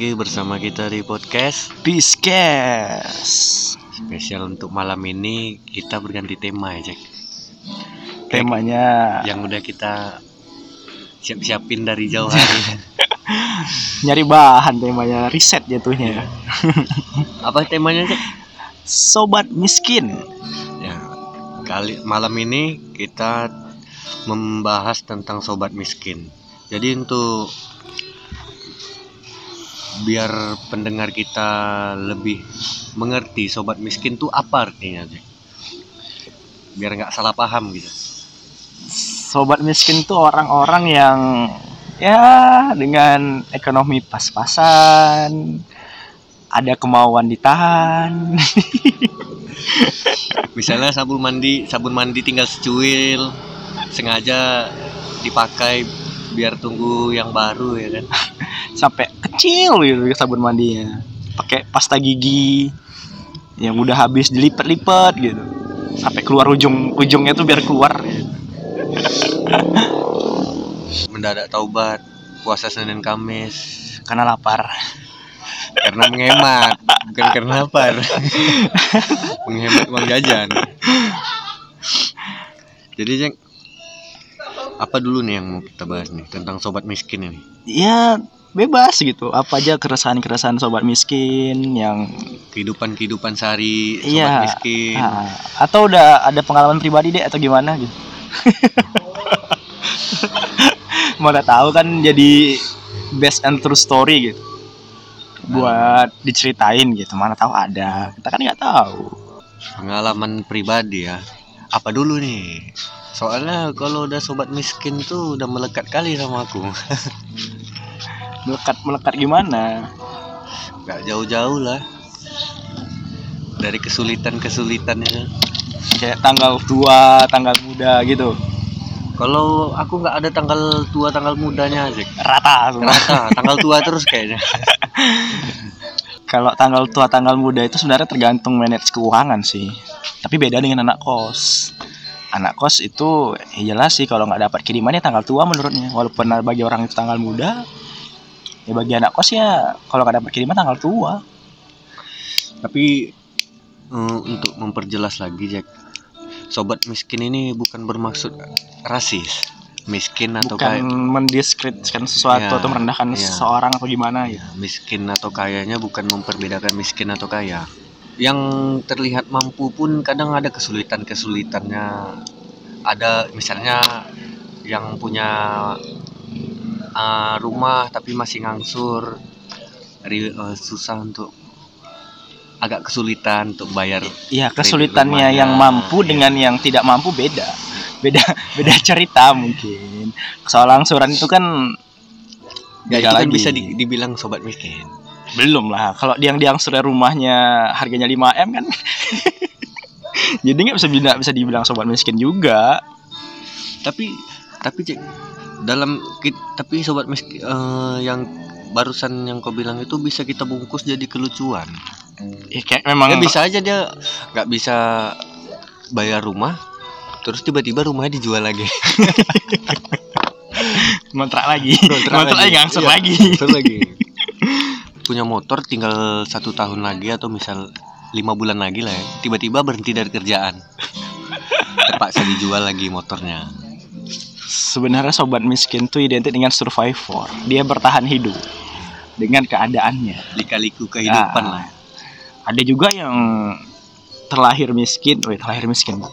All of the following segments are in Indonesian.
lagi bersama kita di podcast Pisces. spesial untuk malam ini kita berganti tema ya Jack. Temanya yang udah kita siap-siapin dari jauh hari. nyari bahan temanya riset jatuhnya. Apa temanya Jack? Sobat miskin. Ya, kali malam ini kita membahas tentang sobat miskin. Jadi untuk biar pendengar kita lebih mengerti sobat miskin tuh apa artinya Jack? Biar nggak salah paham gitu. Sobat miskin tuh orang-orang yang ya dengan ekonomi pas-pasan, ada kemauan ditahan. Misalnya sabun mandi, sabun mandi tinggal secuil, sengaja dipakai biar tunggu yang baru ya kan. sampai kecil gitu sabun mandinya. Pakai pasta gigi yang udah habis dilipat-lipat gitu. Sampai keluar ujung ujungnya tuh biar keluar gitu. Mendadak taubat, puasa Senin Kamis karena lapar. karena menghemat, bukan karena lapar. menghemat uang jajan. Jadi Jack, apa dulu nih yang mau kita bahas nih tentang sobat miskin ini? Ya bebas gitu apa aja keresahan-keresahan sobat miskin yang Kehidupan-kehidupan sehari sobat Iya. miskin. Ah, atau udah ada pengalaman pribadi deh atau gimana gitu mana tahu kan jadi best and true story gitu buat diceritain gitu mana tahu ada kita kan nggak tahu Pengalaman pribadi ya. Apa dulu nih? Soalnya kalau udah sobat miskin tuh udah melekat kali sama aku. melekat melekat gimana Gak jauh-jauh lah. Dari kesulitan-kesulitannya. kayak tanggal tua tanggal muda gitu Kalau aku nggak ada tanggal tua tanggal mudanya aja. rata semua. Rata, tanggal tua terus kayaknya. kalau tanggal tua tanggal muda itu sebenarnya tergantung manage keuangan sih tapi beda dengan anak kos anak kos itu ya jelas sih kalau nggak dapat kirimannya tanggal tua menurutnya walaupun bagi orang itu tanggal muda ya bagi anak kos ya kalau nggak dapat kiriman tanggal tua Tapi eh, untuk memperjelas lagi Jack, sobat miskin ini bukan bermaksud rasis, miskin atau bukan kaya. mendiskreditkan sesuatu Ya, atau merendahkan ya. seseorang atau gimana ya miskin atau kayanya bukan memperbedakan miskin atau kaya. Yang terlihat mampu pun kadang ada kesulitan-kesulitannya. Ada misalnya yang punya uh, rumah tapi masih ngangsur, uh, susah untuk agak kesulitan untuk bayar. Iya kesulitannya rumahnya, yang mampu iya. dengan yang tidak mampu beda beda beda cerita mungkin soal angsuran itu kan Ya, itu kan lagi. bisa di- dibilang sobat miskin. Belum lah. Kalau yang diangsur rumahnya harganya 5 m kan. Jadi nggak bisa tidak bisa dibilang sobat miskin juga. Tapi tapi Cek, dalam kit- tapi sobat miskin eh, yang barusan yang kau bilang itu bisa kita bungkus jadi kelucuan. Ya kayak memang ya bisa aja dia nggak bisa bayar rumah terus tiba-tiba rumahnya dijual lagi. Kontrak lagi. Kontrak lagi. lagi. ngangsur Iya, lagi. Ngangsur lagi punya motor tinggal satu tahun lagi atau misal lima bulan lagi lah ya tiba-tiba berhenti dari kerjaan terpaksa dijual lagi motornya sebenarnya sobat miskin tuh identik dengan survivor dia bertahan hidup dengan keadaannya lika-liku kehidupan Ah. lah ada juga yang terlahir miskin, wait, terlahir miskin.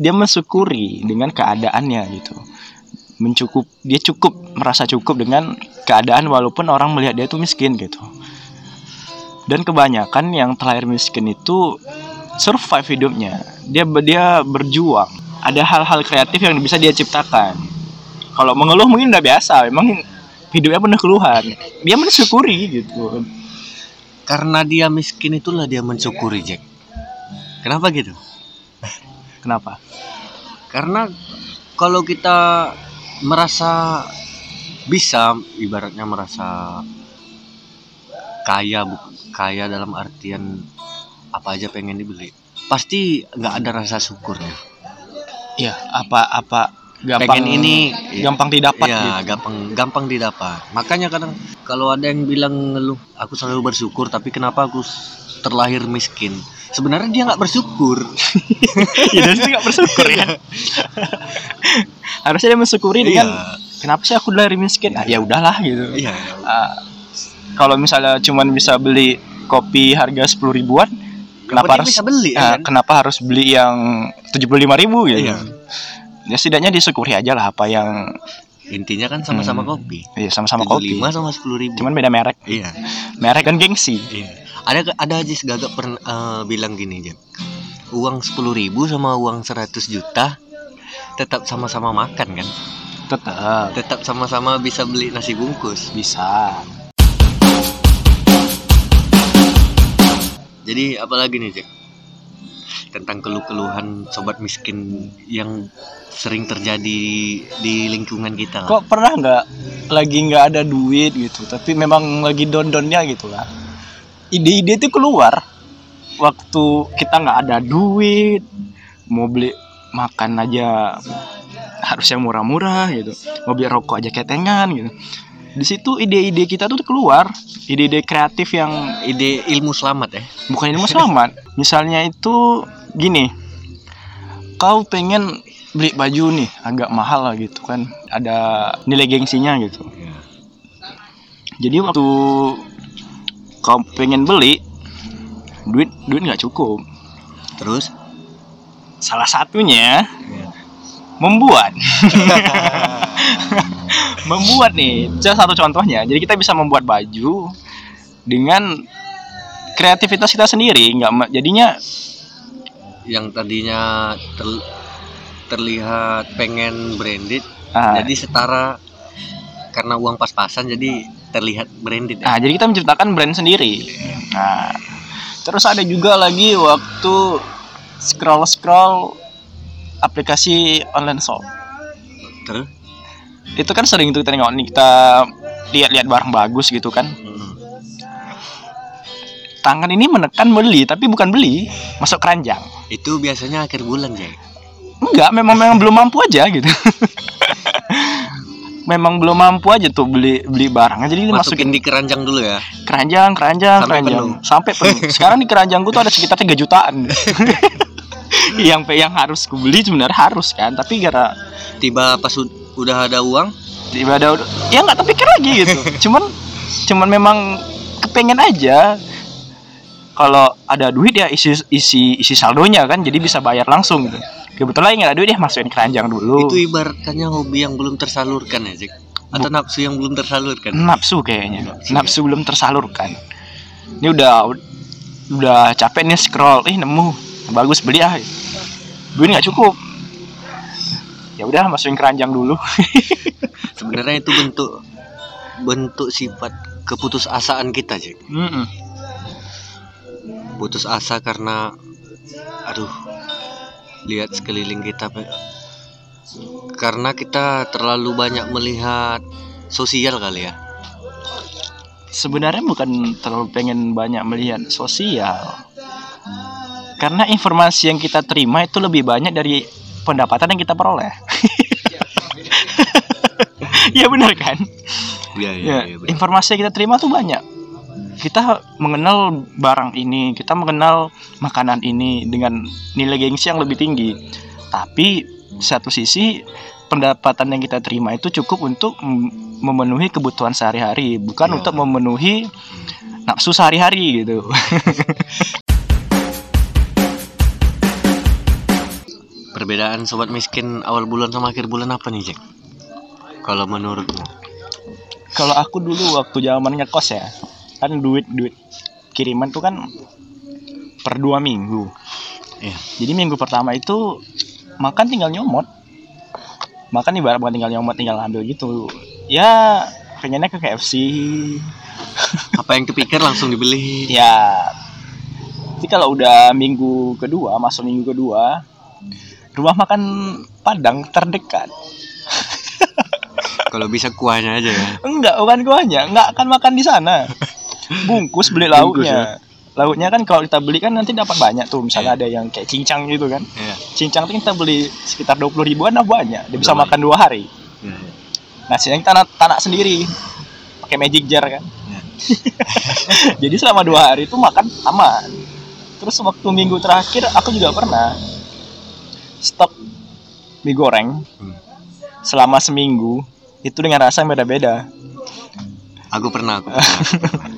dia mensyukuri dengan keadaannya gitu. Mencukup, dia cukup merasa cukup dengan keadaan walaupun orang melihat dia itu miskin gitu. Dan kebanyakan yang terlahir miskin itu survive hidupnya. Dia dia berjuang. Ada hal-hal kreatif yang bisa dia ciptakan. Kalau mengeluh mungkin udah biasa, memang hidupnya penuh keluhan. Dia mensyukuri gitu. karena dia miskin itulah dia mensyukuri Jack kenapa gitu Kenapa? karena kalau kita merasa bisa ibaratnya merasa kaya kaya dalam artian apa aja pengen dibeli pasti nggak ada rasa syukurnya. Ya, apa apa gampang pengen ini gampang didapat ya gitu. gampang gampang didapat. Makanya kadang kalau ada yang bilang ngeluh aku selalu bersyukur tapi kenapa aku terlahir miskin sebenarnya dia nggak bersyukur. Ya itu nggak bersyukur ya. Harusnya dia mensyukuri dengan kenapa sih aku lahir miskin? Ah, ya udahlah gitu. Iya. Ah, kalau misalnya cuman bisa beli kopi harga sepuluh ribuan kenapa harus bisa beli, ya ah, kan? kenapa harus beli yang tujuh puluh lima ribu gitu? Iya. ya setidaknya disyukuri aja lah apa yang intinya kan sama-sama Hmm. kopi. Ya sama-sama kopi. 75 sama sepuluh ribu. Cuman beda merek. Iya. Merek dan gengsi. Iya ada ada aja gagap pernah eh, bilang gini Jack uang sepuluh ribu sama uang 100 juta tetap sama-sama makan kan? Tetap. Tetap sama-sama bisa beli nasi bungkus. Bisa. Jadi apalagi nih Jack tentang keluh-keluhan sobat miskin yang sering terjadi di lingkungan kita. Lah. kok pernah nggak lagi nggak ada duit gitu tapi memang lagi don-donnya gitu lah ide-ide itu keluar waktu kita nggak ada duit mau beli makan aja harus yang murah-murah gitu mau beli rokok aja ketengan gitu. Di situ ide-ide kita tuh keluar ide-ide kreatif yang Ide ilmu selamat ya. bukan ilmu selamat misalnya itu gini kau pengen beli baju nih agak mahal lah gitu kan ada nilai gengsinya gitu. Jadi waktu kau pengen beli duit duit nggak cukup. Terus? Salah satunya membuat. Membuat nih salah satu contohnya. Jadi kita bisa membuat baju dengan kreativitas kita sendiri nggak jadinya yang tadinya ter- terlihat pengen branded ah, jadi setara karena uang pas-pasan jadi terlihat branded ya. Nah, jadi kita menciptakan brand sendiri. Nah, terus ada juga lagi waktu scroll-scroll aplikasi online shop. Terus Itu kan sering tuh kita tengok nih kita lihat-lihat barang bagus gitu kan. Hmm. Tangan ini menekan beli, tapi bukan beli, masuk keranjang. itu biasanya akhir bulan Jack. Enggak, memang memang belum mampu aja gitu. memang belum mampu aja tuh beli beli barangnya jadi dimasukin Masukin di keranjang dulu ya. keranjang keranjang Sampai keranjang. penuh. sampai penuh. Sekarang di keranjangku tuh ada sekitar 3 jutaan. Yang yang harus kubeli sebenarnya harus kan tapi gara Tiba pas ud- udah ada uang, tiba ada ya nggak terpikir lagi gitu. Cuman cuman memang kepengen aja. Kalau ada duit ya isi isi isi saldonya kan jadi bisa bayar langsung gitu kebetulan nggak ada duit ya masukin keranjang dulu. Itu ibaratnya hobi yang belum tersalurkan ya Jack. Atau nafsu yang belum tersalurkan. nafsu kayaknya. Nafsu, nafsu belum tersalurkan. Ini udah udah capek nih scroll. Ih nemu. Bagus beli ah. Duit nggak cukup. Ya udah masukin keranjang dulu. Sebenarnya itu bentuk bentuk sifat keputusasaan kita, Jack. Mm-mm. Putus asa karena aduh lihat sekeliling kita karena kita terlalu banyak melihat sosial kali ya. sebenarnya bukan terlalu pengen banyak melihat sosial. Karena informasi yang kita terima itu lebih banyak dari pendapatan yang kita peroleh. Ya benar kan? Iya, ya, informasi yang kita terima tuh banyak kita mengenal barang ini kita mengenal makanan ini dengan nilai gengsi yang lebih tinggi tapi satu sisi pendapatan yang kita terima itu cukup untuk mem- memenuhi kebutuhan sehari-hari bukan Ya. untuk memenuhi nafsu sehari-hari gitu Perbedaan sobat miskin awal bulan sama akhir bulan apa nih, Jack? Kalau menurutmu? kalau aku dulu waktu zaman ngekos ya kan duit duit kiriman tuh kan per dua minggu. Iya. jadi minggu pertama itu makan tinggal nyomot. Makan ibarat bukan tinggal nyomot tinggal ambil gitu. Ya pengennya ke KFC Apa yang kepikir langsung dibeli? ya. Tapi kalau udah minggu kedua masuk minggu kedua rumah makan Padang terdekat. Kalau bisa kuahnya aja ya. enggak bukan kuahnya. Enggak akan makan di sana bungkus beli Bungkus lauknya. lauknya kan kalau kita beli kan nanti dapat banyak tuh. Misalnya ada yang kayak cincang gitu kan. Iya. cincang tuh kita beli sekitar 20 ribuan nah banyak. Dia bisa Udah makan dua hari. Hmm. nasinya kita tanak, tanak sendiri. Pakai magic jar kan. Ya. jadi selama dua hari itu makan aman. Terus waktu minggu terakhir aku juga pernah stok mie goreng Hmm. selama seminggu. Itu dengan rasa yang beda-beda. Aku pernah, aku pernah.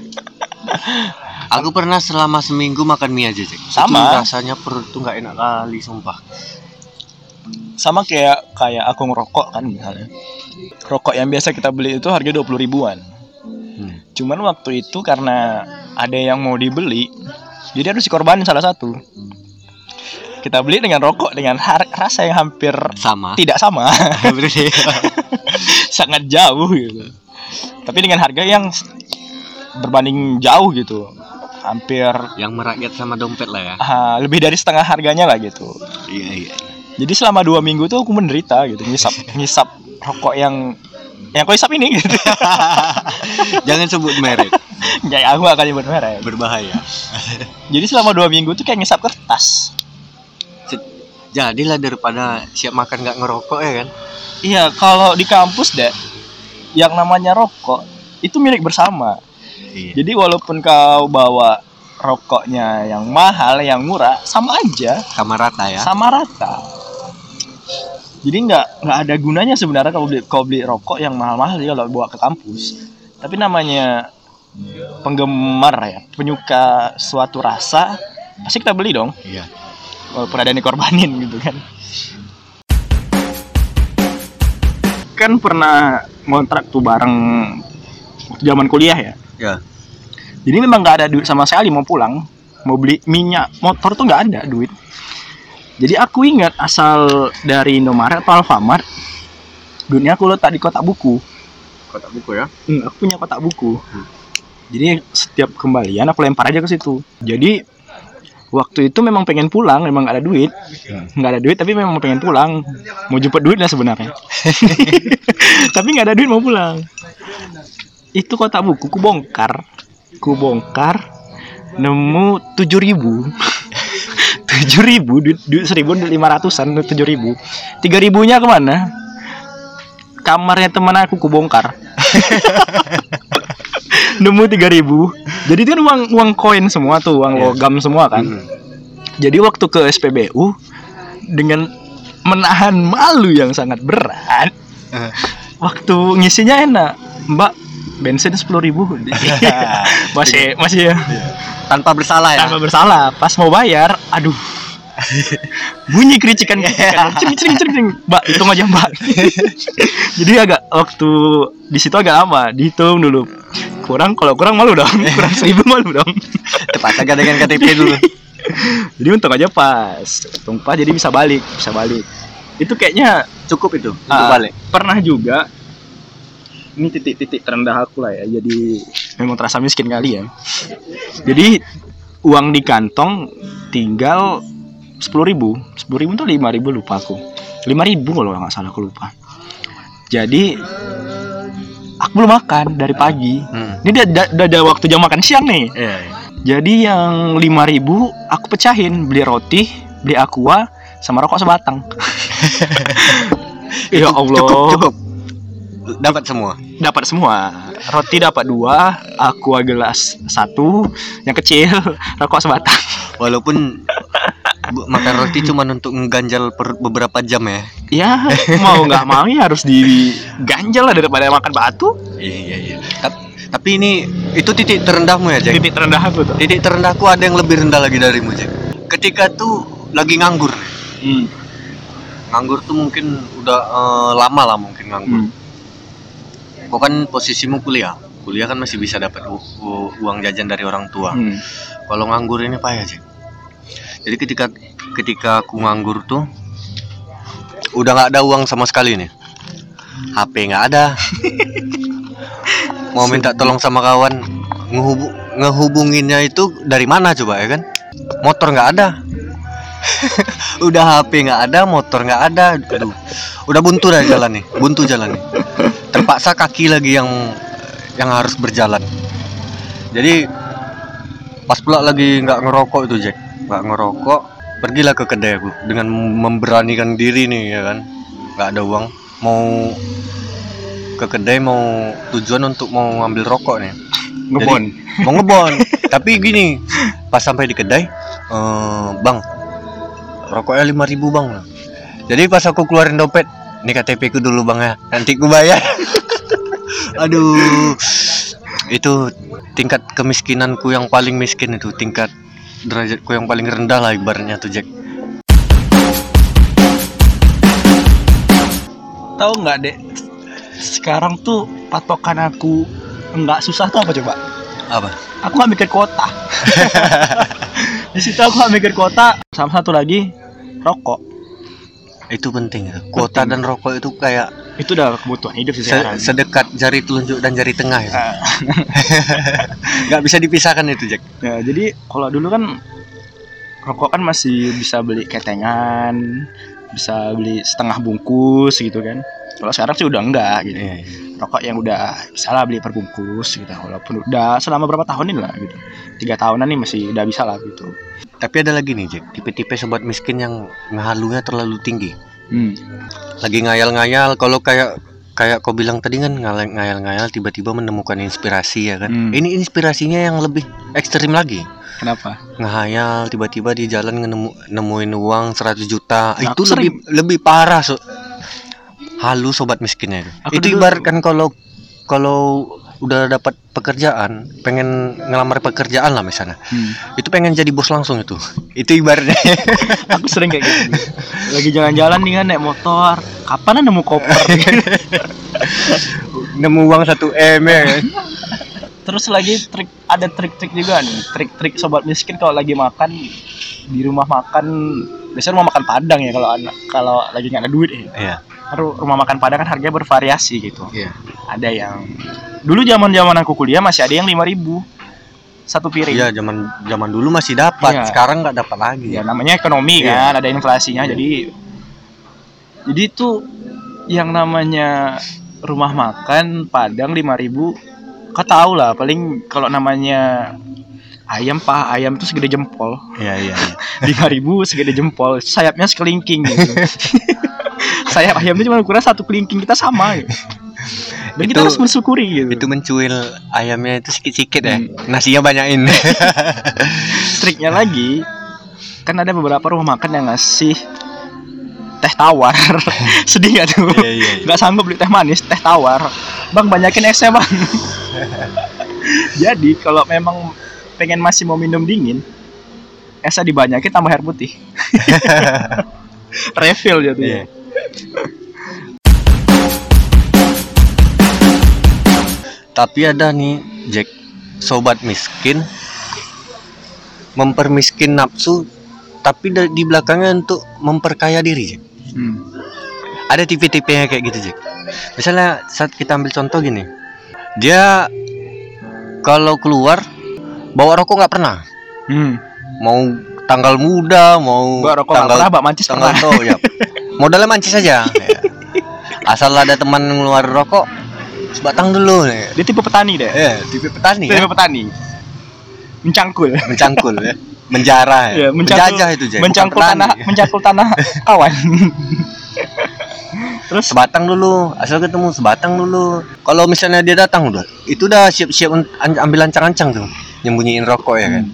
aku pernah selama seminggu makan mie aja, Cek. Sama. Itu rasanya perut tuh nggak enak kali, sumpah. sama kayak kayak aku ngerokok kan misalnya rokok yang biasa kita beli itu harga 20 ribuan Hmm. cuman waktu itu karena ada yang mau dibeli jadi harus dikorbanin salah satu kita beli dengan rokok dengan rasa yang hampir Sama. tidak sama sangat jauh gitu tapi dengan harga yang berbanding jauh gitu hampir Yang merakyat sama dompet lah ya. ah, lebih dari setengah harganya lah gitu Iya, iya. jadi selama dua minggu tuh aku menderita gitu ngisap ngisap rokok yang yang kau hisap ini gitu Jangan sebut merek, kayak aku gak akan nyebut merek berbahaya. jadi selama dua minggu tuh kayak ngisap kertas Jadilah daripada siap makan nggak ngerokok ya kan? iya kalau di kampus deh yang namanya rokok itu milik bersama Iya. jadi walaupun kau bawa rokoknya yang mahal yang murah sama aja Sama rata ya. sama rata jadi nggak nggak ada gunanya sebenarnya kalau beli kalau beli rokok yang mahal-mahal kalau bawa ke kampus tapi namanya penggemar ya penyuka suatu rasa pasti kita beli dong Iya. walaupun ada yang dikorbanin gitu kan kan pernah ngontrak tuh bareng waktu zaman kuliah ya Ya. jadi memang nggak ada duit sama sekali mau pulang mau beli minyak motor tuh nggak ada duit. Jadi aku ingat asal dari Indomaret atau Alfamart duitnya aku letak di kotak buku. Kotak buku ya. Hmm, aku punya kotak buku. Hmm. jadi setiap kembalian aku lempar aja ke situ. Jadi waktu itu memang pengen pulang memang nggak ada duit. Nggak ada duit tapi memang pengen pulang. Mau jemput duit lah sebenarnya. Tapi nggak ada duit mau pulang itu kotak buku ku bongkar. Ku bongkar nemu tujuh ribu. Tujuh ribu duit duit seribu lima ratusan tujuh ribu. Tiga ribunya ke mana? Kamarnya teman aku ku bongkar. Nemu tiga ribu. Jadi itu kan uang uang koin semua tuh uang Iya. logam semua kan. Hmm. jadi waktu ke SPBU dengan menahan malu yang sangat berat, Eh. waktu ngisinya enak, Mbak bensin sepuluh ribu, masih masih ya Tanpa bersalah ya. tanpa bersalah. Pas mau bayar, aduh, bunyi kericikan kericikan, cering cering cering. Mbak hitung aja Mbak. Jadi agak waktu di situ agak lama, dihitung dulu. Kurang kalau kurang malu dong, kurang seribu malu dong. Tepat agak dengan KTP dulu. jadi untung aja pas untung pas jadi bisa balik bisa balik itu kayaknya Cukup itu untuk ah, balik. pernah juga ini titik-titik terendah aku lah ya jadi memang terasa miskin kali ya jadi uang di kantong tinggal sepuluh ribu sepuluh ribu tuh lima ribu lupa aku lima ribu kalau nggak salah aku lupa jadi aku belum makan dari pagi Hmm. ini udah, ada waktu jam makan siang nih Iya. iya. jadi yang 5000 aku pecahin, beli roti, beli aqua, sama rokok sebatang. ya Allah. Cukup, cukup. Dapat semua. Dapat semua. Roti dapat dua, aqua gelas satu, yang kecil, rokok sebatang. Walaupun makan roti cuma untuk mengganjal per beberapa jam ya. Ya, mau nggak mau ya harus diganjal lah daripada makan batu. Iya iya iya. Tap- Tapi ini itu titik terendahmu ya, Jack. Titik terendah aku tuh. Titik terendahku ada yang lebih rendah lagi darimu, Jack. Ketika tuh lagi nganggur. Hmm. Nganggur tuh mungkin udah eh, lama lah mungkin nganggur. Hmm. Kau kan posisimu kuliah. Kuliah kan masih bisa dapat uang jajan dari orang tua. Hmm. Kalau nganggur ini payah, Jack. Jadi ketika ketika aku nganggur tuh udah nggak ada uang sama sekali nih. HP nggak ada. Mau minta tolong sama kawan ngehubu- ngehubunginnya itu dari mana coba ya kan? Motor nggak ada. udah HP nggak ada, motor nggak ada. Aduh, udah buntu dah jalan nih, buntu jalan nih. Terpaksa kaki lagi yang yang harus berjalan. Jadi pas pula lagi nggak ngerokok itu Jack. Nggak ngerokok pergilah ke kedai aku dengan memberanikan diri nih ya kan? Nggak ada uang. Mau ke kedai mau tujuan untuk mau ngambil rokok nih. Ngebon. Jadi, mau ngebon. Tapi gini pas sampai di kedai eh, bang rokoknya lima ribu bang. Jadi pas aku keluarin dompet ini KTP ku dulu bang ya. Nanti ku bayar. Aduh. Itu tingkat kemiskinanku yang paling miskin itu tingkat derajatku yang paling rendah lah ibaratnya tuh Jack. Tahu nggak dek? Sekarang tuh patokan aku nggak susah tuh apa coba? Apa? Aku nggak mikir kota di situ aku nggak mikir kota sama satu lagi rokok itu penting ya. kuota Penting. dan rokok itu kayak itu udah kebutuhan hidup sih se- sekarang sedekat jari telunjuk dan jari tengah ya. Ah. nggak bisa dipisahkan itu Jack Ya, jadi kalau dulu kan rokok kan masih bisa beli ketengan, bisa beli setengah bungkus gitu kan. Kalau sekarang sih udah enggak gitu. Iya, iya. Rokok yang udah bisa lah beli perbungkus gitu. Walaupun udah selama berapa tahun ini lah gitu. Tiga tahunan nih masih udah bisa lah gitu. Tapi ada lagi nih Jack, tipe-tipe sobat miskin yang ngehalunya terlalu tinggi. Hmm. Lagi ngayal-ngayal, kalau kayak kayak kau bilang tadi kan ngayal- ngayal-ngayal tiba-tiba menemukan inspirasi ya kan. Hmm. Ini inspirasinya yang lebih ekstrim lagi. Kenapa? Ngehayal tiba-tiba di jalan nemu, nemuin uang 100 juta. Nah, itu lebih lebih parah so. Halu sobat miskinnya itu. Aku itu dulu- ibaratkan kalau kalau udah dapat pekerjaan, pengen ngelamar pekerjaan lah misalnya. Hmm. Itu pengen jadi bos langsung itu. Itu ibaratnya. Aku sering kayak gitu. Lagi jalan-jalan nih kan naik motor, kapan nemu koper? nemu uang 1 M ya. Terus lagi trik ada trik-trik juga nih, trik-trik sobat miskin kalau lagi makan di rumah makan biasanya rumah makan Padang ya kalau anak kalau lagi nggak ada duit ya. Iya. Ru- Rumah makan Padang kan harganya bervariasi gitu. Iya. Ada yang dulu zaman-zaman aku kuliah masih ada yang 5000 satu piring. Iya, zaman zaman dulu masih dapat, Iya. sekarang nggak dapat lagi. Ya namanya ekonomi Iya. kan, ada inflasinya jadi jadi itu yang namanya rumah makan Padang 5000 kau tahu lah paling kalau namanya ayam pak ayam itu segede jempol Iya, iya, iya. lima ribu segede jempol sayapnya sekelingking gitu. sayap ayam itu cuma ukuran satu kelingking kita sama gitu. dan kita Itu- harus bersyukuri gitu Itu mencuil ayamnya itu sikit-sikit ya. Hmm. Nasinya banyakin. triknya lagi kan ada beberapa rumah makan yang ngasih teh tawar sedih gak tuh Iya, iya, iya. nggak sanggup beli teh manis teh tawar bang banyakin esnya bang jadi kalau memang pengen masih mau minum dingin esnya dibanyakin tambah air putih refill jatuhnya Iya. Tapi ada nih Jack sobat miskin mempermiskin nafsu tapi di belakangnya untuk memperkaya diri Jack. Hmm. Ada tipe-tipenya kayak gitu Jack. Misalnya saat kita ambil contoh gini, dia kalau keluar bawa rokok nggak pernah. Hmm. Mau tanggal muda, mau Gua rokok tanggal pernah, bak mancis tanggal pernah. ya. Modalnya mancis aja. ya. Asal ada teman ngeluarin rokok, sebatang dulu nih. Dia tipe petani deh. Eh, tipe petani Tipe ya. petani. Mencangkul. Mencangkul ya. Menjarah Ya, ya. mencangkul, Menjajah itu Jack. mencangkul petani. tanah, mencangkul tanah kawan. Terus sebatang dulu, asal ketemu sebatang dulu. Kalau misalnya dia datang udah, itu udah siap-siap ambil ancang-ancang tuh, nyembunyiin rokok ya kan.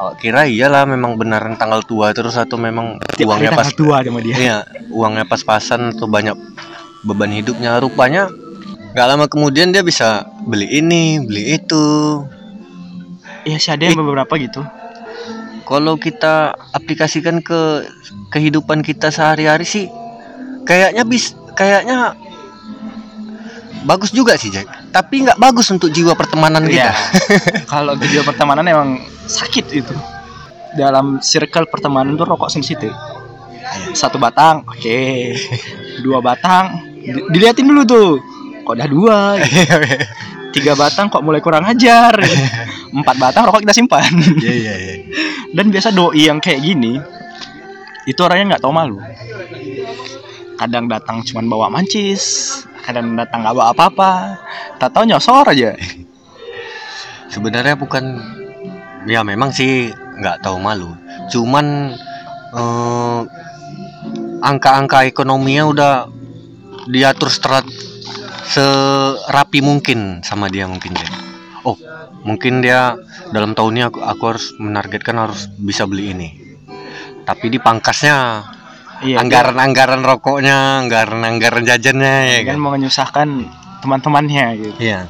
Oh, kira iyalah memang beneran tanggal tua terus atau memang tiap uangnya pas tua sama dia. Iya, uangnya pas-pasan atau banyak beban hidupnya. Rupanya nggak lama kemudian dia bisa beli ini, beli itu. Iya sih ada yang beberapa gitu. Kalau kita aplikasikan ke kehidupan kita sehari-hari sih, kayaknya bis, kayaknya bagus juga sih Jack. Tapi nggak bagus untuk jiwa pertemanan Iya. kita. Kalau video pertemanan emang sakit itu. Dalam circle pertemanan tuh rokok sensitif. Satu batang, oke. Dua batang, di- diliatin dulu tuh. Kok udah dua? gitu. Tiga batang kok mulai kurang ajar. Empat batang rokok kita simpan. Iya iya iya. Dan biasa doi yang kayak gini itu orangnya nggak tahu malu. Kadang datang cuman bawa mancis, kadang datang nggak bawa apa-apa. Tak tahu nyosor aja. Sebenarnya bukan ya memang sih nggak tahu malu cuman eh, angka-angka ekonominya udah diatur seterat serapi mungkin sama dia mungkin Jack. oh mungkin dia dalam tahun ini aku, aku harus menargetkan harus bisa beli ini tapi di pangkasnya Iya, anggaran-anggaran rokoknya anggaran-anggaran jajannya ya kan kan mau menyusahkan teman-temannya gitu. iya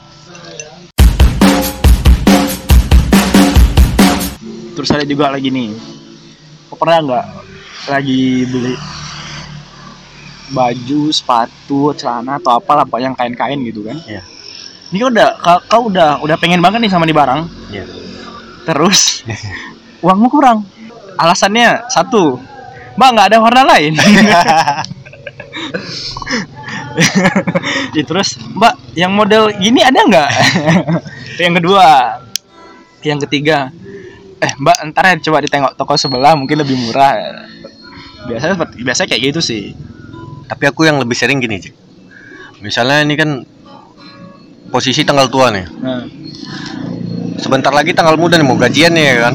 Terus ada juga lagi nih. Pernah nggak lagi beli baju, sepatu, celana atau apalah apa yang kain-kain gitu kan? Iya. Ini kan udah kau, kau udah udah pengen banget nih sama nih barang. Iya. Terus uangmu kurang. Alasannya satu, Mbak nggak ada warna lain. Ya, terus Mbak yang model gini ada nggak? Yang kedua. Yang ketiga, eh Mbak ntar ya coba ditengok toko sebelah mungkin lebih murah. Biasanya seperti biasa kayak gitu sih. tapi aku yang lebih sering gini Jack. misalnya ini kan posisi tanggal tua nih Nah, sebentar lagi tanggal muda nih mau gajian nih ya kan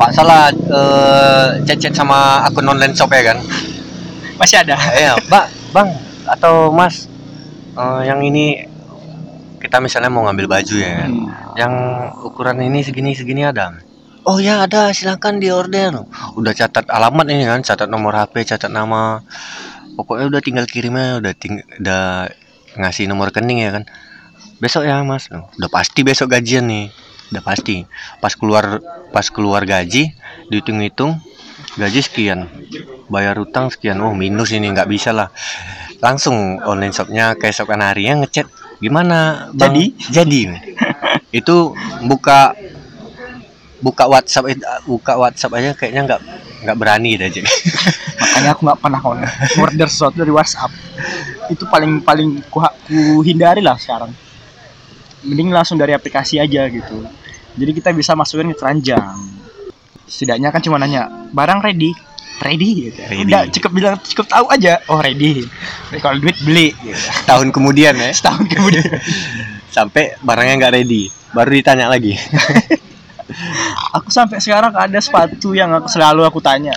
Pak salah eh, chat-chat sama akun online shop ya kan masih ada. Iya, Mbak, Bang, atau Mas, eh, yang ini kita misalnya mau ngambil baju ya, kan? Hmm. yang ukuran ini segini segini ada. Oh ya ada, silakan diorder. Udah catat alamat ini kan, catat nomor HP, catat nama. Pokoknya udah tinggal kirimnya, udah ting udah ngasih nomor rekening ya kan. Besok ya Mas, udah pasti besok gajian nih, udah pasti. Pas keluar pas keluar gaji, dihitung-hitung gaji sekian bayar utang sekian oh minus ini nggak bisa lah langsung online shopnya keesokan harinya ngechat gimana Bang? Jadi? jadi itu buka buka WhatsApp buka WhatsApp aja kayaknya nggak nggak berani dah jadi Makanya aku nggak pernah on- order sesuatu dari WhatsApp. Itu paling paling ku, ku hindari lah sekarang. Mending langsung dari aplikasi aja gitu. Jadi kita bisa masukin ke keranjang. Setidaknya kan cuma nanya, barang ready? Ready gitu. Ready. Udah cukup bilang cukup tahu aja, oh ready. Kalau duit beli gitu. tahun kemudian ya Setahun kemudian. sampai barangnya nggak ready baru ditanya lagi aku sampai sekarang ada sepatu yang aku selalu aku tanya.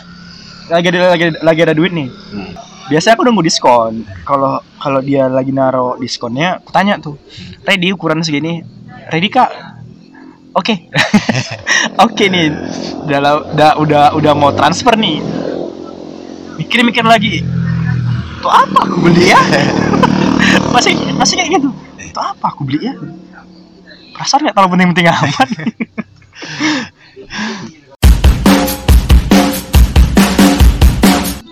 Lagi ada lagi, lagi ada duit nih. Hmm. biasanya aku nunggu diskon kalau kalau dia lagi naro diskonnya aku tanya tuh ready ukuran segini ready kak oke. Oke nih. Udah, udah udah udah mau transfer nih. Mikir mikir lagi. Tuh apa aku beli ya? Masih masih kayak gitu. Tuh apa aku beli ya? Perasaan nggak terlalu penting-penting amat.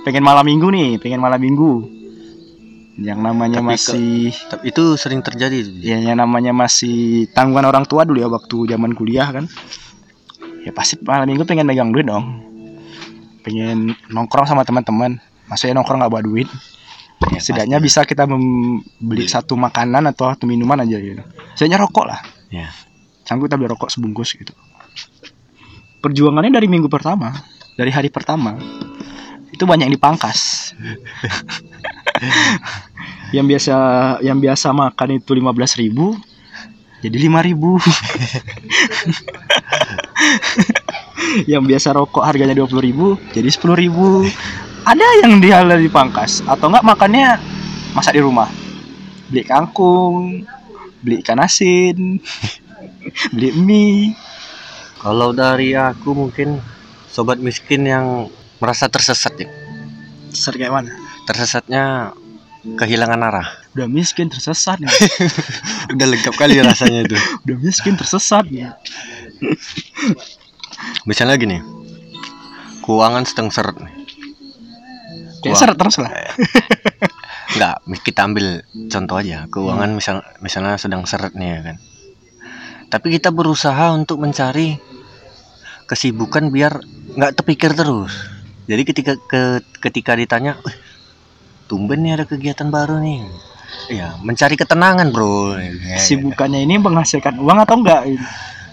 Pengen malam minggu nih pengen malam minggu yang namanya Tapi ke- masih tapi itu sering terjadi ya yang namanya masih tanggungan orang tua dulu ya waktu zaman kuliah kan. Ya pasti malam minggu pengen megang duit dong. Pengen nongkrong sama teman-teman. Maksudnya nongkrong nggak bawa duit. Ya, setidaknya pasti. bisa kita membeli satu makanan atau satu minuman aja gitu. Setidaknya rokok lah. Ya. Sanggup kita beli rokok sebungkus gitu. Perjuangannya dari minggu pertama dari hari pertama itu banyak yang dipangkas yang biasa yang biasa makan itu 15.000 ribu. Jadi 5.000 ribu. Yang biasa rokok harganya 20.000 ribu jadi 10.000 ribu. Ada yang dia dipangkas atau enggak makannya masak di rumah. Beli kangkung beli ikan asin beli mie. Kalau dari aku mungkin sobat miskin yang merasa tersesat ya. Tersesat kayak mana tersesatnya kehilangan arah. Udah miskin tersesat nih. Udah lengkap kali rasanya itu. Udah miskin tersesat ya misalnya gini keuangan sedang seret nih. Kayak seret terus lah. Enggak, kita ambil contoh aja. Keuangan misal misalnya sedang seret nih ya kan. Tapi kita berusaha untuk mencari kesibukan biar nggak terpikir terus. Jadi ketika ke, ketika ditanya, "Eh, tumben nih ada kegiatan baru nih." Iya, mencari ketenangan, Bro. Ya, sibukannya ini menghasilkan uang atau enggak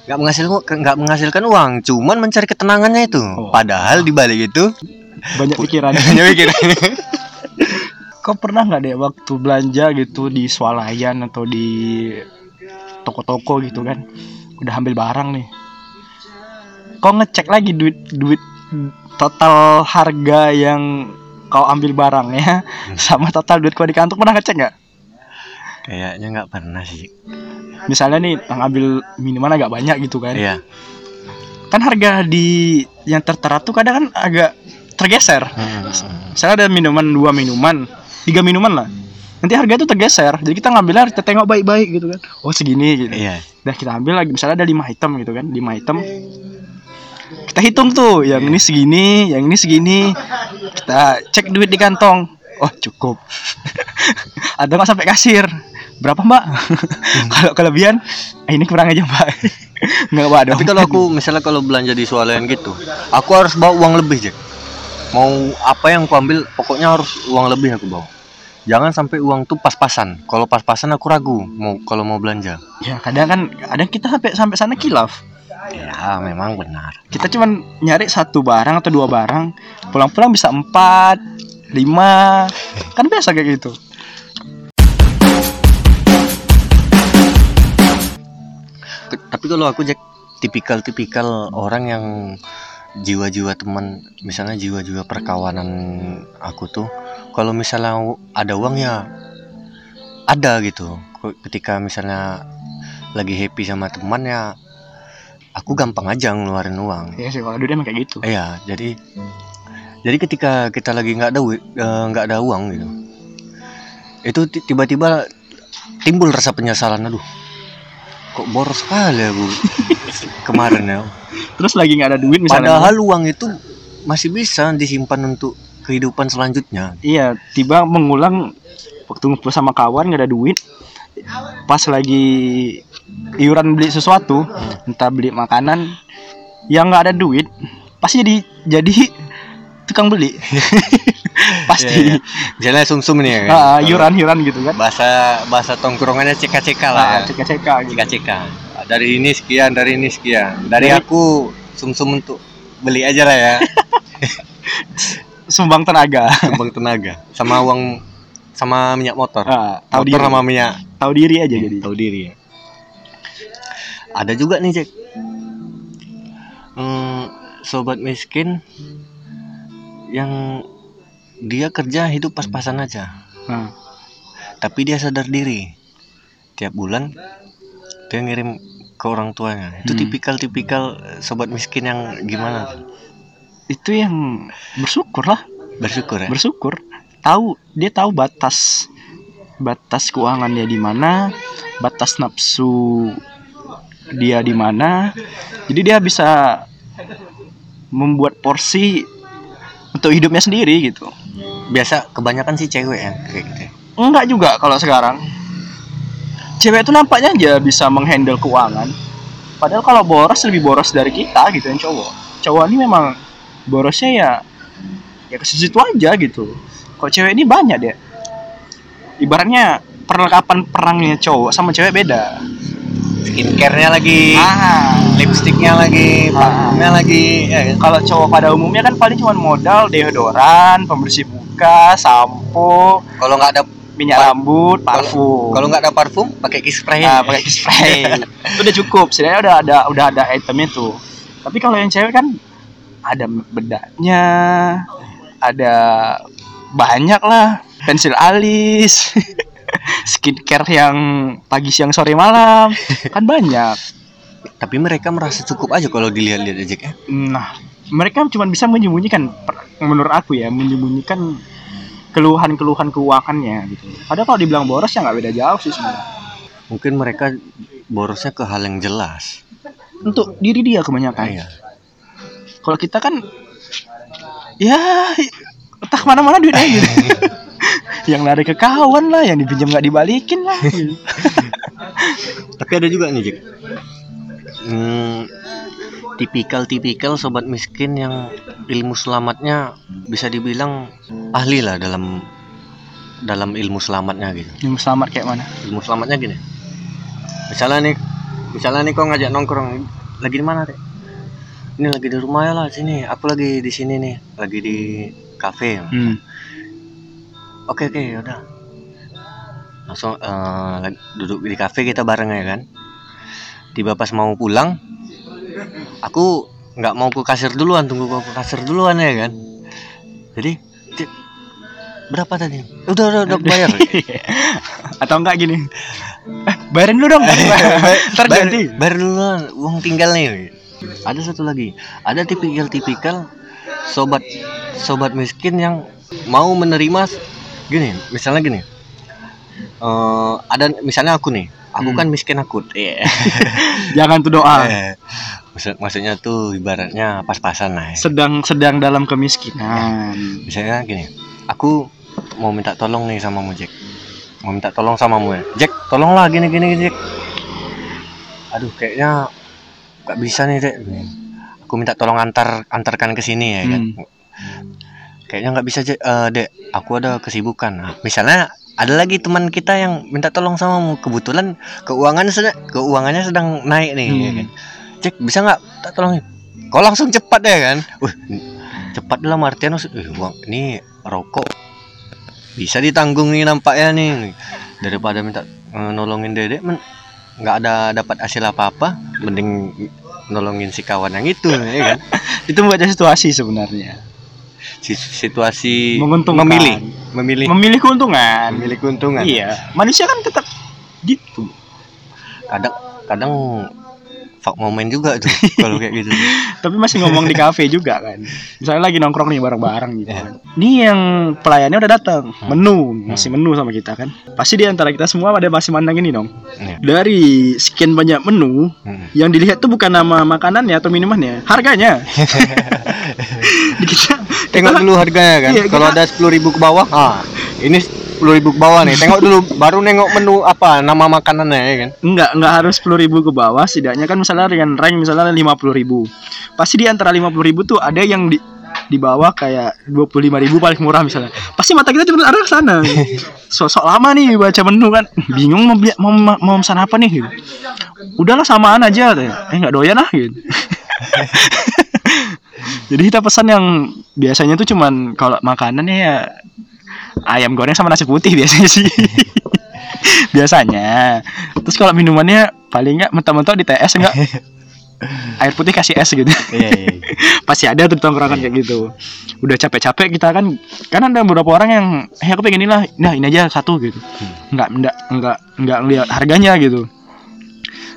nggak menghasilkan nggak menghasilkan uang, cuman mencari ketenangannya itu. Oh. Padahal di balik itu banyak pikiran hanya mikir. kau pernah nggak deh waktu belanja gitu di swalayan atau di toko-toko gitu kan udah ambil barang nih kau ngecek lagi duit duit total harga yang kau ambil barangnya sama total duit kau di kantong pernah ngecek nggak? Kayaknya nggak pernah sih. misalnya nih ngambil minuman agak banyak gitu kan. Iya. kan harga di yang tertera tuh kadang kan agak tergeser. Hmm. misalnya ada minuman dua minuman tiga minuman lah. Nanti harga itu tergeser. Jadi kita ngambilnya harus kita tengok baik-baik gitu kan. Oh segini gitu. Iya. Udah kita ambil lagi. Misalnya ada lima item gitu kan lima item kita hitung tuh yang ini segini yang ini segini kita cek duit di kantong oh cukup ada nggak sampai kasir berapa mbak kalau kelebihan eh, ini kurang aja mbak nggak mbak dong Tapi kalau aku misalnya kalau belanja di swalayan gitu, aku harus bawa uang lebih, Jack. Mau apa yang aku ambil, pokoknya harus uang lebih aku bawa. Jangan sampai uang tuh pas-pasan. Kalau pas-pasan aku ragu mau kalau mau belanja. ya kadang kan kadang kita sampai sampai sana kilaf Ya, memang benar. kita cuman nyari satu barang atau dua barang pulang-pulang bisa empat lima kan biasa kayak gitu Tapi kalau aku Jack tipikal-tipikal orang yang jiwa-jiwa teman, misalnya jiwa-jiwa perkawanan aku tuh, kalau misalnya ada uang ya ada gitu. Ketika misalnya lagi happy sama teman ya aku gampang aja ngeluarin uang. ya sih kalau dulu emang kayak gitu Iya, jadi jadi ketika kita lagi nggak ada eh, nggak ada uang gitu, itu ti- tiba-tiba timbul rasa penyesalan. Aduh, kok boros sekali aku kemarin ya. terus lagi nggak ada duit misalnya Padahal uang itu masih bisa disimpan untuk kehidupan selanjutnya. iya tiba mengulang waktu ngumpul sama kawan nggak ada duit pas lagi iuran beli sesuatu entah beli makanan yang nggak ada duit pasti jadi jadi tukang beli pasti Iya, iya. Misalnya sumsum nih ya. kan? Ah, iuran iuran gitu kan Bahasa bahasa tongkrongannya cek-cek lah. ah, ya. cek gitu. Dari ini sekian, dari ini sekian. Dari Dari- aku sumsum untuk beli aja lah ya. sumbang tenaga Kembang tenaga sama uang sama minyak motor. ah, tahu motor diri sama minyak tahu diri aja jadi tahu diri ya. Ada juga nih cek. Hmm, sobat miskin yang dia kerja hidup pas-pasan aja, Nah, tapi dia sadar diri. Tiap bulan dia ngirim ke orang tuanya. Itu Hmm. tipikal-tipikal eh, sobat miskin yang gimana? tuh? itu yang bersyukur lah Bersyukur ya. bersyukur tahu dia tahu batas batas keuangannya di mana batas nafsu dia di mana. Jadi dia bisa membuat porsi untuk hidupnya sendiri gitu. Biasa kebanyakan sih cewek ya kayak gitu. enggak juga kalau sekarang. Cewek itu nampaknya aja bisa menghandle keuangan. Padahal kalau boros lebih boros dari kita gitu yang cowok. Cowok ini memang borosnya ya ya ke situ aja gitu. Kok cewek ini banyak deh. Ibaratnya perlengkapan perangnya cowok sama cewek beda Skincare-nya lagi, ah lipstiknya lagi, Ah. parfumnya lagi, ya kalau cowok pada umumnya kan paling cuma modal deodoran pembersih muka sampo Kalau nggak ada minyak Par- rambut parfum kalau nggak ada parfum, pakai kiss spray. Nah, pakai spray. itu udah cukup. Sebenarnya udah ada udah ada item itu. Tapi kalau yang cewek kan ada bedaknya, ada banyak lah, pensil alis, skincare yang pagi siang sore malam, kan banyak. Tapi mereka merasa cukup aja kalau dilihat-lihat aja ya. Nah, mereka cuma bisa menyembunyikan menurut aku ya, menyembunyikan keluhan-keluhan keuangannya gitu. Ada kalau dibilang boros ya nggak beda jauh sih sebenarnya. Mungkin mereka borosnya ke hal yang jelas. Untuk diri dia kebanyakan. Iya. Kalau kita kan ya entah ke mana-mana duitnya gitu. yang lari ke kawan lah, yang dipinjam nggak dibalikin lah. gitu. Tapi ada juga nih, Jack. Hmm, tipikal-tipikal sobat miskin yang ilmu selamatnya bisa dibilang ahli lah dalam dalam ilmu selamatnya gitu. Yang selamat kayak mana? Ilmu selamatnya gini. Misalnya nih, misalnya nih kau ngajak nongkrong lagi di mana, Dek? Ini lagi di rumah ya lah sini. Aku lagi di sini nih, lagi di kafe. Hmm. Oke oke udah. Langsung lagi- duduk di kafe kita bareng ya kan. Tiba pas mau pulang, aku nggak mau ke kasir duluan tunggu ke kasir duluan ya kan? Jadi berapa tadi? Udah udah udah bayar atau enggak gini? Eh, bayarin dulu dong. Ntar ganti. bayar duluan uang tinggal nih. Ada satu lagi. Ada tipikal-tipikal sobat sobat miskin yang mau menerima gini misalnya gini. Eh ada misalnya aku nih aku Hmm. kan miskin akut Iya. jangan tuh doa. Eh, maksud maksudnya tuh ibaratnya pas-pasan lah ya. sedang sedang dalam kemiskinan. Misalnya gini aku mau minta tolong nih sama mu Jack. Mau minta tolong sama mu ya. Jack tolonglah gini gini gini, Jack. Aduh kayaknya nggak bisa nih Jack aku minta tolong antar antarkan ke sini ya kan? Kayaknya nggak bisa Eh, dek. Aku ada kesibukan. Nah, misalnya ada lagi teman kita yang minta tolong sama kebetulan keuangannya sedang keuangannya sedang naik nih ya Hmm. kan Jack bisa nggak tak tolongin? Kau langsung cepat ya kan? Wih, cepat dalam artian "Eh, uang ini rokok. Bisa ditanggung nih nampaknya nih. Daripada minta eh, nolongin dedek nggak ada dapat hasil apa apa mending nolongin si kawan yang itu ya kan? Itu membaca situasi sebenarnya. Si- situasi Menguntungkan. memilih memilih. Memilih keuntungan. Memilih keuntungan. Iya. Manusia kan tetap gitu. Kadang kadang fuck momen juga tuh kalau kayak gitu tapi masih ngomong di kafe juga kan. Misalnya lagi nongkrong nih bareng-bareng gitu Iya. kan. Ini yang pelayannya udah datang menu masih menu sama kita kan. Pasti di antara kita semua ada masih mandang ini dong. Iya. dari sekian banyak menu Hmm. yang dilihat tuh bukan nama makanannya atau minumannya harganya. Kita tengok kita- dulu harganya kan. Iya, kalau ada sepuluh ribu ke bawah ah ini sepuluh ribu ke bawah nih. Tengok dulu baru nengok menu apa nama makanannya ya kan? Enggak, enggak harus 10.000 ribu ke bawah. Setidaknya kan misalnya dengan rank misalnya 50.000 ribu. Pasti di antara 50.000 ribu tuh ada yang di di bawah kayak 25.000 ribu paling murah misalnya. Pasti mata kita cuma arah ke sana. Sosok lama nih baca menu kan. Bingung mau beli- mau mau, mau pesan apa nih gitu. udahlah samaan aja eh nggak doyan lah gitu. Jadi kita pesan yang biasanya tuh cuman kalau makanannya ya ayam goreng sama nasi putih biasanya sih. Biasanya. Terus kalau minumannya paling nggak mentah-mentah di TS enggak air putih kasih es gitu. Iya iya pasti ada tuh tongkrongan kayak gitu. Udah capek-capek kita kan kan ada beberapa orang yang eh aku pengen inilah nah ini aja satu gitu. Nggak nggak nggak nggak lihat harganya gitu.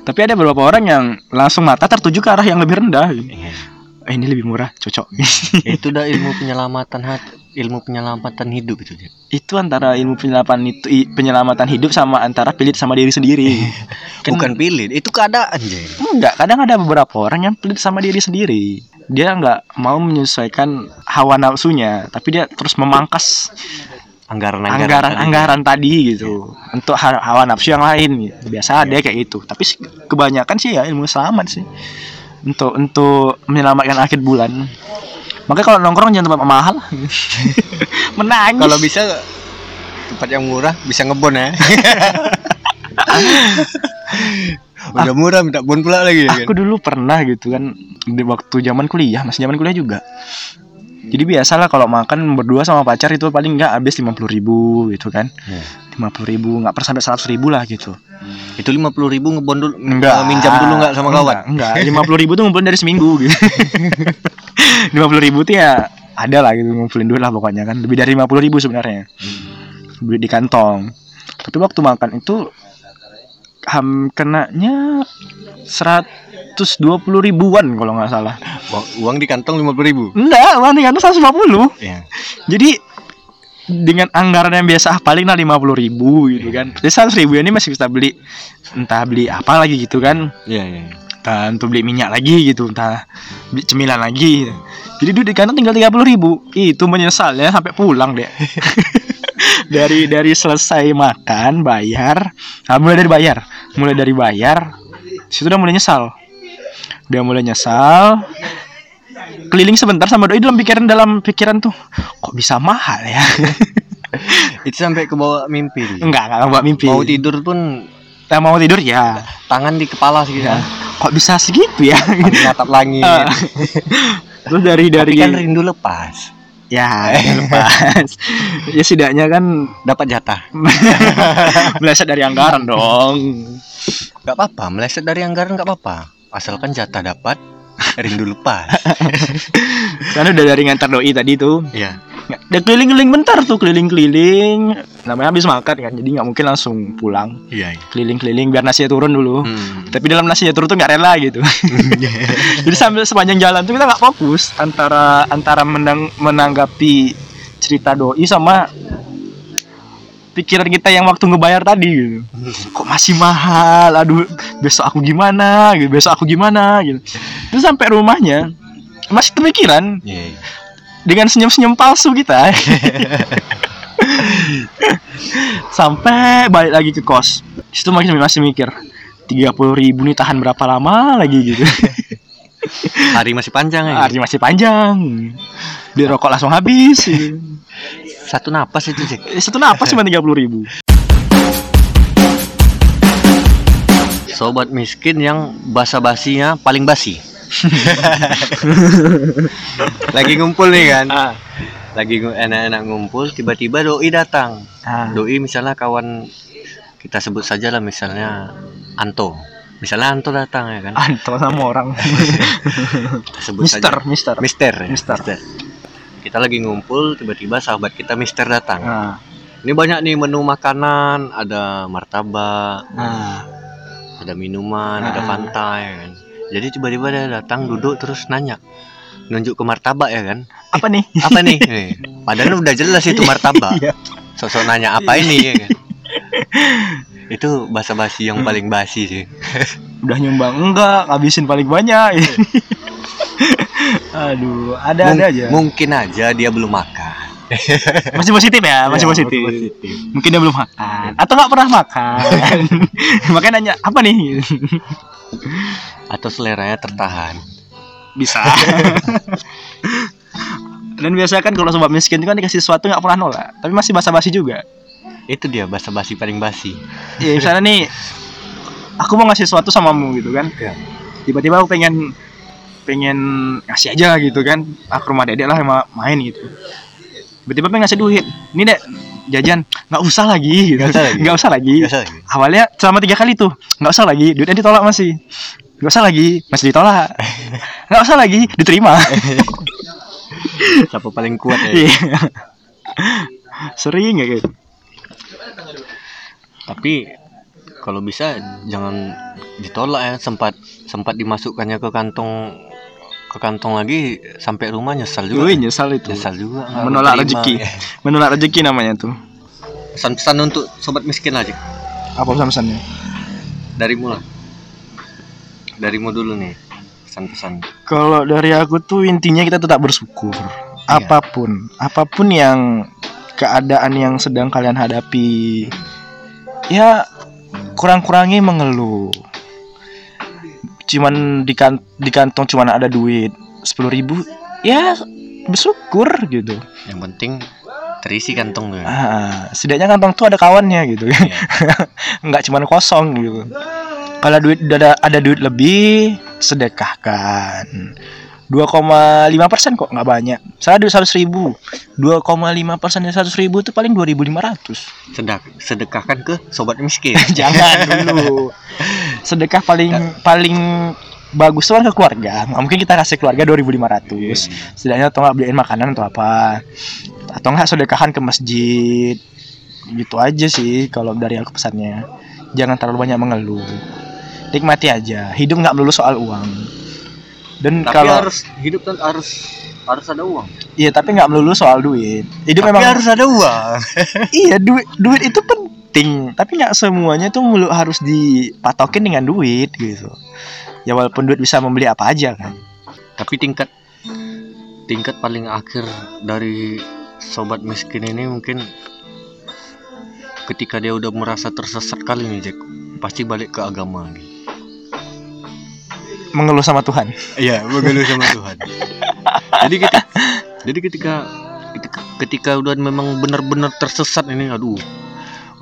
Tapi ada beberapa orang yang langsung mata tertuju ke arah yang lebih rendah. Gitu. Iya. eh, ini lebih murah cocok. Itu udah ilmu penyelamatan hati ilmu penyelamatan hidup itu itu antara ilmu penyelamatan itu penyelamatan hidup sama antara pelit sama diri sendiri Kan- bukan pilih itu keadaan Jack. Enggak, kadang ada beberapa orang yang pelit sama diri sendiri. Dia nggak mau menyesuaikan hawa nafsunya, tapi dia terus memangkas anggaran anggaran anggaran tadi gitu untuk ha- hawa nafsu yang lain. Gitu. Biasa ada kayak gitu. Tapi kebanyakan sih ya ilmu selamat sih untuk untuk menyelamatkan akhir bulan. Makanya kalau nongkrong jangan tempat mahal. Menangis. kalau bisa tempat yang murah bisa ngebon ya. Udah murah minta bon pula lagi ya kan? aku dulu pernah gitu kan di waktu zaman kuliah masih zaman kuliah juga. Jadi biasalah kalau makan berdua sama pacar itu paling nggak habis lima puluh ribu gitu kan. Ya. lima puluh ribu nggak pernah sampai seratus ribu lah gitu. Itu lima puluh ribu ngebon dulu enggak eh, minjam dulu nggak sama kawan? Enggak lima puluh ribu tuh ngumpulin dari seminggu gitu lima puluh ribu tuh ya ada lah gitu ngumpulin duit lah pokoknya kan. Lebih dari lima puluh ribu sebenarnya. Duit di kantong. Tapi waktu makan itu ham kenanya seratus dua puluh ribuan kalau nggak salah. Uang, uang di kantong lima puluh ribu? Enggak uang di kantong seratus lima puluh. Ya jadi dengan anggaran yang biasa ah, paling lah lima puluh ribu gitu kan. Jadi seratus ribu ini masih bisa beli entah beli apa lagi gitu kan. Iya iya entah untuk beli minyak lagi gitu entah beli cemilan lagi. Jadi duit di kantong tinggal tiga puluh ribu. Itu menyesal ya sampai pulang deh dari dari selesai makan bayar. Ah, mulai dari bayar. Mulai dari bayar situ udah mulai nyesal. Udah mulai nyesal. Keliling sebentar sama doi dalam pikiran dalam pikiran tuh kok bisa mahal ya? Itu sampai ke bawah mimpi? Enggak enggak buat mimpi. Mau tidur pun Nah, mau tidur ya tangan di kepala sih Ya. ya. kok bisa segitu ya natap langit Ah. terus dari dari tapi kan rindu lepas Ya, lepas. ya setidaknya kan dapat jatah meleset dari anggaran dong. nggak apa-apa meleset dari anggaran nggak apa-apa asalkan jatah dapat rindu lepas Kan udah dari ngantar doi tadi tuh. ya Udah keliling-keliling bentar tuh, keliling-keliling. Namanya habis makan kan, jadi nggak mungkin langsung pulang. iya Keliling-keliling biar nasinya turun dulu. hmm. Tapi dalam nasinya turun tuh nggak rela gitu. jadi sambil sepanjang jalan tuh kita nggak fokus antara antara menang, menanggapi cerita doi sama pikiran kita yang waktu ngebayar tadi gitu. Kok masih mahal? Aduh, besok aku gimana? Gitu. Besok aku gimana? Gitu. Terus sampai rumahnya masih kepikiran Iya, iya. Dengan senyum-senyum palsu kita. Sampai balik lagi ke kos. Di Situ masih masih mikir 30.000 ribu nih tahan berapa lama lagi gitu. hari masih panjang ya Hari masih panjang. Di rokok langsung habis. gitu. satu napas itu cek Eh, Satu napas cuma 30.000 ribu. sobat miskin yang basa-basinya paling basi lagi ngumpul nih kan Ah. lagi enak-enak ngumpul tiba-tiba doi datang Ah. doi misalnya kawan kita sebut saja lah misalnya Anto misalnya Anto datang ya kan Anto sama orang. kita sebut Mister, saja Mister. Mister ya? Mister. kita lagi ngumpul tiba-tiba sahabat kita Mister datang Ah. ini banyak nih menu makanan ada martabak Ah. ada minuman ada Ah. fanta ya kan jadi tiba-tiba dia datang duduk terus nanya nunjuk ke martabak ya kan Apa nih? apa nih Eh, padahal udah jelas itu martabak Iya. sosok nanya apa ini ya kan itu bahasa basi yang paling basi sih Udah nyumbang enggak, ngabisin paling banyak. Aduh, ada ada Mung- aja. mungkin aja dia belum makan Masih positif ya, masih Ya, positif. positif. Mungkin dia belum makan atau nggak pernah makan. Makanya nanya apa nih? Atau seleranya tertahan Bisa. Dan biasanya kan kalau sobat miskin itu kan dikasih sesuatu nggak pernah nolak, tapi masih basa-basi juga. itu dia bahasa basi paling basi Ya misalnya nih, aku mau ngasih sesuatu samamu gitu kan. Iya. Tiba-tiba aku pengen pengen ngasih aja gitu kan. Aku rumah dedek lah main gitu. Tiba-tiba pengen ngasih duit. Ini dek jajan nggak usah lagi. Gitu. Nggak usah lagi. Nggak usah lagi. Awalnya selama tiga kali tuh nggak usah lagi. Duitnya ditolak masih. Nggak usah lagi. Masih ditolak. Nggak usah lagi. Diterima. Siapa paling kuat ya? Iya. sering ya gitu tapi kalau bisa jangan ditolak ya. Sempat sempat dimasukkannya ke kantong ke kantong lagi sampai rumah nyesal juga Wih, nyesal itu. Nyesal juga menolak terima. rezeki. Menolak rezeki namanya tuh. Pesan-pesan untuk sobat miskin aja apa pesan-pesannya? Darimu lah. Darimu dulu nih pesan-pesan. Kalau dari aku tuh intinya kita tetap bersyukur. Apa pun apa pun yang keadaan yang sedang kalian hadapi ya kurang-kurangi mengeluh cuman di, kan- di kantong cuman ada duit. Sepuluh ribu ya bersyukur gitu. Yang penting terisi kantong ya. ah, setidaknya kantong tuh ada kawannya gitu. Iya. nggak cuman kosong gitu. Kalau duit udah ada, ada duit lebih sedekahkan. 2,5 persen kok nggak banyak. Saya duit 100 ribu 2,5 persen dari 100 ribu itu paling 2.500 Sedak, sedekahkan ke sobat miskin. Jangan dulu sedekah paling paling bagus tuh kan ke keluarga. Nggak mungkin kita kasih keluarga 2.500 setidaknya atau nggak beliin makanan atau apa. Atau nggak sedekahan ke masjid. Gitu aja sih kalau dari aku pesannya. Jangan terlalu banyak mengeluh. Nikmati aja. Hidup nggak melulu soal uang. Dan tapi kalau harus hidup kan harus harus ada uang. Iya tapi nggak melulu soal duit. Hidup tapi memang harus ada uang. Iya duit duit itu penting tapi nggak semuanya tuh mulu harus dipatokin dengan duit gitu. Ya walaupun duit bisa membeli apa aja kan. Tapi tingkat tingkat paling akhir dari sobat miskin ini mungkin ketika dia udah merasa tersesat kali nih Jack. Pasti balik ke agama lagi mengeluh sama Tuhan. Iya mengeluh sama Tuhan. Jadi ketika jadi ketika ketika, ketika udah memang benar-benar tersesat ini aduh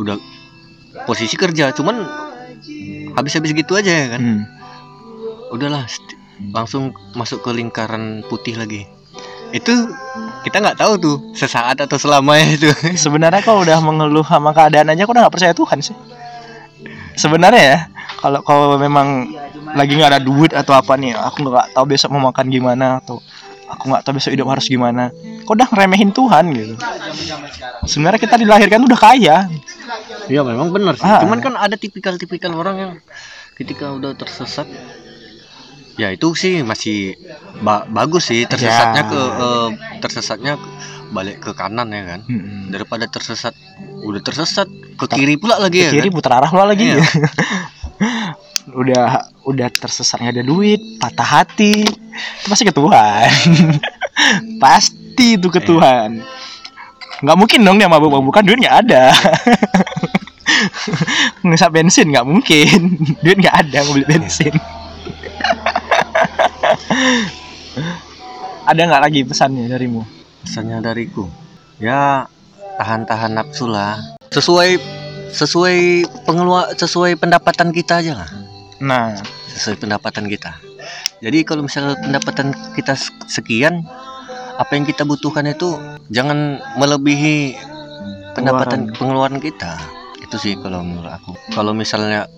udah posisi kerja cuman habis-habis gitu aja ya kan? Hmm. udahlah langsung masuk ke lingkaran putih lagi. Itu kita nggak tahu tuh sesaat atau selamanya itu. Sebenarnya kalau udah mengeluh sama keadaan aja aku udah nggak percaya Tuhan sih. Sebenarnya ya kalau kalau memang lagi nggak ada duit atau apa nih aku nggak tahu besok mau makan gimana atau aku nggak tahu besok hidup harus gimana. Kok udah ngeremehin Tuhan gitu. Sebenarnya kita dilahirkan udah kaya Iya memang benar sih. Ah. Cuman kan ada tipikal-tipikal orang yang ketika udah tersesat ya itu sih masih ba- bagus sih tersesatnya Ya. ke eh, tersesatnya ke- balik ke kanan ya kan Mm-mm. daripada tersesat udah tersesat ke kiri pula lagi ya kiri kan? putar arah pula lagi Iya. udah udah tersesat nggak ada duit patah hati itu pasti ke Tuhan pasti itu ke Iya. Tuhan nggak mungkin dong dia mabuk-mabukan duit nggak ada ngisap bensin nggak mungkin. Duit nggak ada beli bensin. Ada nggak lagi pesannya darimu? Pesannya dariku ya tahan-tahan nafsu lah. Sesuai sesuai pengeluar sesuai pendapatan kita aja lah. Nah. Sesuai pendapatan kita. Jadi kalau misalnya pendapatan kita sekian, apa yang kita butuhkan itu jangan melebihi pendapatan pengeluaran kita. Itu sih kalau menurut aku. Kalau misalnya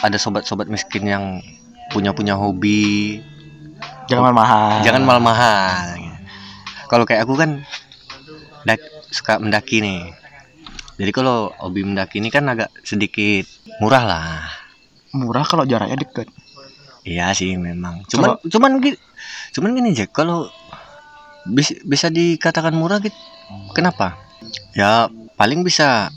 ada sobat-sobat miskin yang punya-punya hobi, jangan mahal jangan mahal-mahal. Kalau kayak aku kan dak- suka mendaki nih. Jadi kalau hobi mendaki ini kan agak sedikit murah lah. murah kalau jaraknya deket Iya sih memang. Cuman cuman gi- cuman gini Jack, kalau bisa, bisa dikatakan murah gitu. Kenapa? Ya paling bisa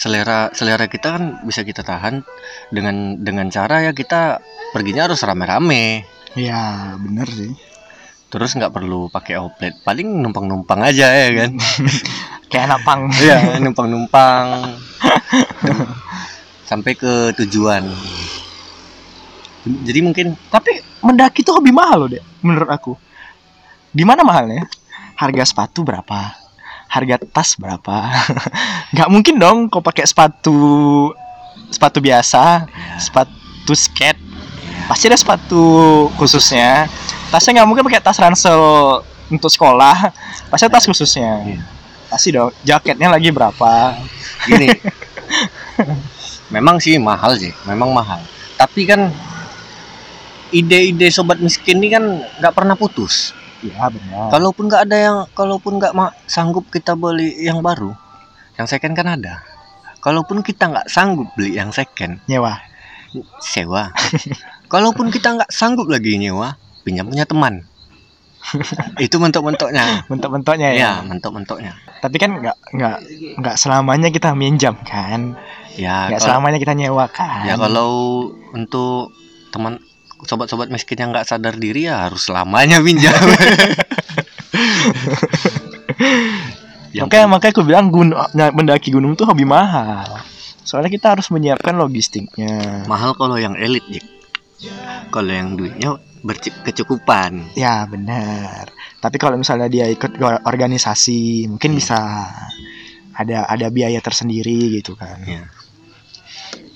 selera selera kita kan bisa kita tahan dengan dengan cara ya kita perginya harus rame-rame. ya bener sih Terus nggak perlu pakai outlet, paling numpang-numpang aja ya kan. kayak anak pang Iya, numpang-numpang. Sampai ke tujuan. Jadi mungkin Tapi mendaki itu hobi mahal loh, Dek, menurut aku. Di mana mahalnya? Harga sepatu berapa? Harga tas berapa? Nggak mungkin dong kau pakai sepatu sepatu biasa, sepatu skate. Pasti ada sepatu khususnya. Tasnya nggak mungkin pakai tas ransel untuk sekolah. Pasti tas khususnya. Iya. Pasti dong. Jaketnya lagi berapa? gini memang sih mahal sih memang mahal tapi kan ide-ide sobat miskin ini kan nggak pernah putus Iya benar. kalaupun nggak ada yang kalaupun nggak ma- sanggup kita beli yang baru yang second kan ada kalaupun kita nggak sanggup beli yang second Nyewa. sewa kalaupun kita nggak sanggup lagi nyewa pinjam punya teman itu mentok-mentoknya Bentuk-bentuknya ya. ya mentok-mentoknya Tapi kan nggak nggak nggak selamanya kita minjam kan. ya Nggak selamanya kita nyewa kan. Ya kalau untuk teman sobat-sobat miskin yang nggak sadar diri ya harus selamanya pinjam. yang makanya makanya aku bilang gunung mendaki gunung tuh hobi mahal. Soalnya kita harus menyiapkan logistiknya. mahal kalau yang elit, Jik. Kalau yang duitnya berkecukupan. Ya benar. Tapi kalau misalnya dia ikut or- organisasi, mungkin Iya. bisa ada ada biaya tersendiri gitu kan. Iya.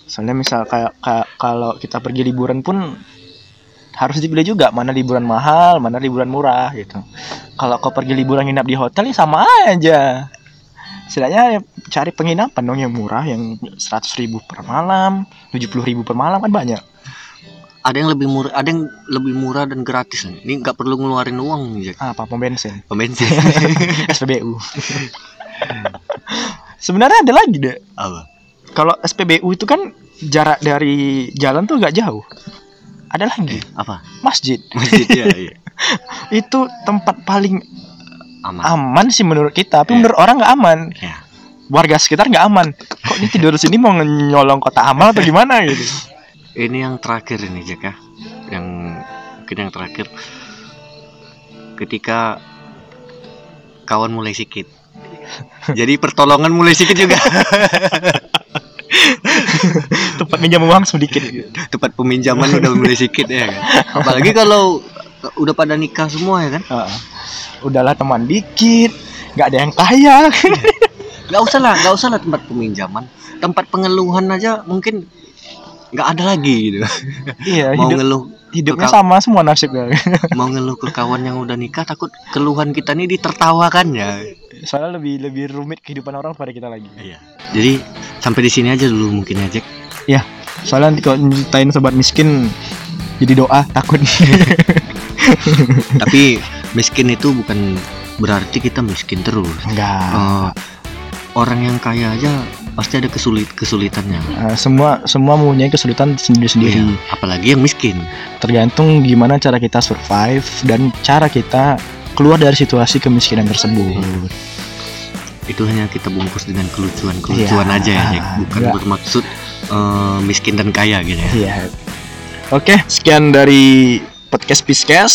Soalnya misal kayak kalau kita pergi liburan pun harus dipilih juga mana liburan mahal, mana liburan murah gitu. Kalau kau pergi liburan nginap di hotel ya sama aja. Setidaknya ya cari penginapan dong yang murah yang 100.000 ribu per malam, 70.000 ribu per malam kan banyak. Ada yang lebih murah, ada yang lebih murah dan gratis. nih. Ini nggak perlu ngeluarin uang, Jack. Ah, apa pom bensin, Pembensin. SPBU. Sebenarnya ada lagi deh. Apa? Kalau SPBU itu kan jarak dari jalan tuh gak jauh. Ada lagi Apa? masjid. Masjid ya, iya. Itu tempat paling Aman. aman sih menurut kita, tapi Iya. menurut orang nggak aman. Ya. Warga sekitar nggak aman. Kok dia tidur di sini mau nyolong kota amal atau gimana gitu? Ini yang terakhir ini Jack ya. Yang mungkin yang terakhir ketika kawan mulai sikit. Jadi pertolongan mulai sikit juga. Tempat minjam uang sedikit. Tempat peminjaman udah mulai sikit ya kan. Apalagi kalau udah pada nikah semua ya kan. Heeh. udahlah teman dikit, nggak ada yang kaya. Gak usah lah, gak usah lah tempat peminjaman. Tempat pengeluhan aja mungkin nggak ada lagi gitu. iya, Mau hidup, ngeluh, hidupnya sama semua nasibnya. mau ngeluh ke kawan yang udah nikah takut keluhan kita nih ditertawakan ya. Soalnya lebih lebih rumit kehidupan orang pada kita lagi. Iya. Jadi sampai di sini aja dulu mungkin ya Jack soalnya nanti kalau nyeritain sobat miskin jadi doa takut tapi miskin itu bukan berarti kita miskin terus enggak Eh, orang yang kaya aja pasti ada kesulit kesulitannya. Eh, semua semua mempunyai kesulitan sendiri-sendiri. Iya, apalagi yang miskin. Tergantung gimana cara kita survive dan cara kita keluar dari situasi kemiskinan tersebut. Itu hanya kita bungkus dengan kelucuan kelucuan Iya, aja ya Jack. Bukan enggak. bermaksud eh, miskin dan kaya gitu ya. Iya. Oke, sekian dari podcast Piskes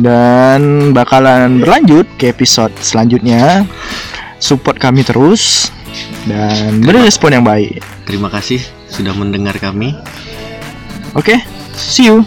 dan bakalan berlanjut ke episode selanjutnya. Support kami terus dan beri respon yang baik. terima kasih sudah mendengar kami Oke, see you.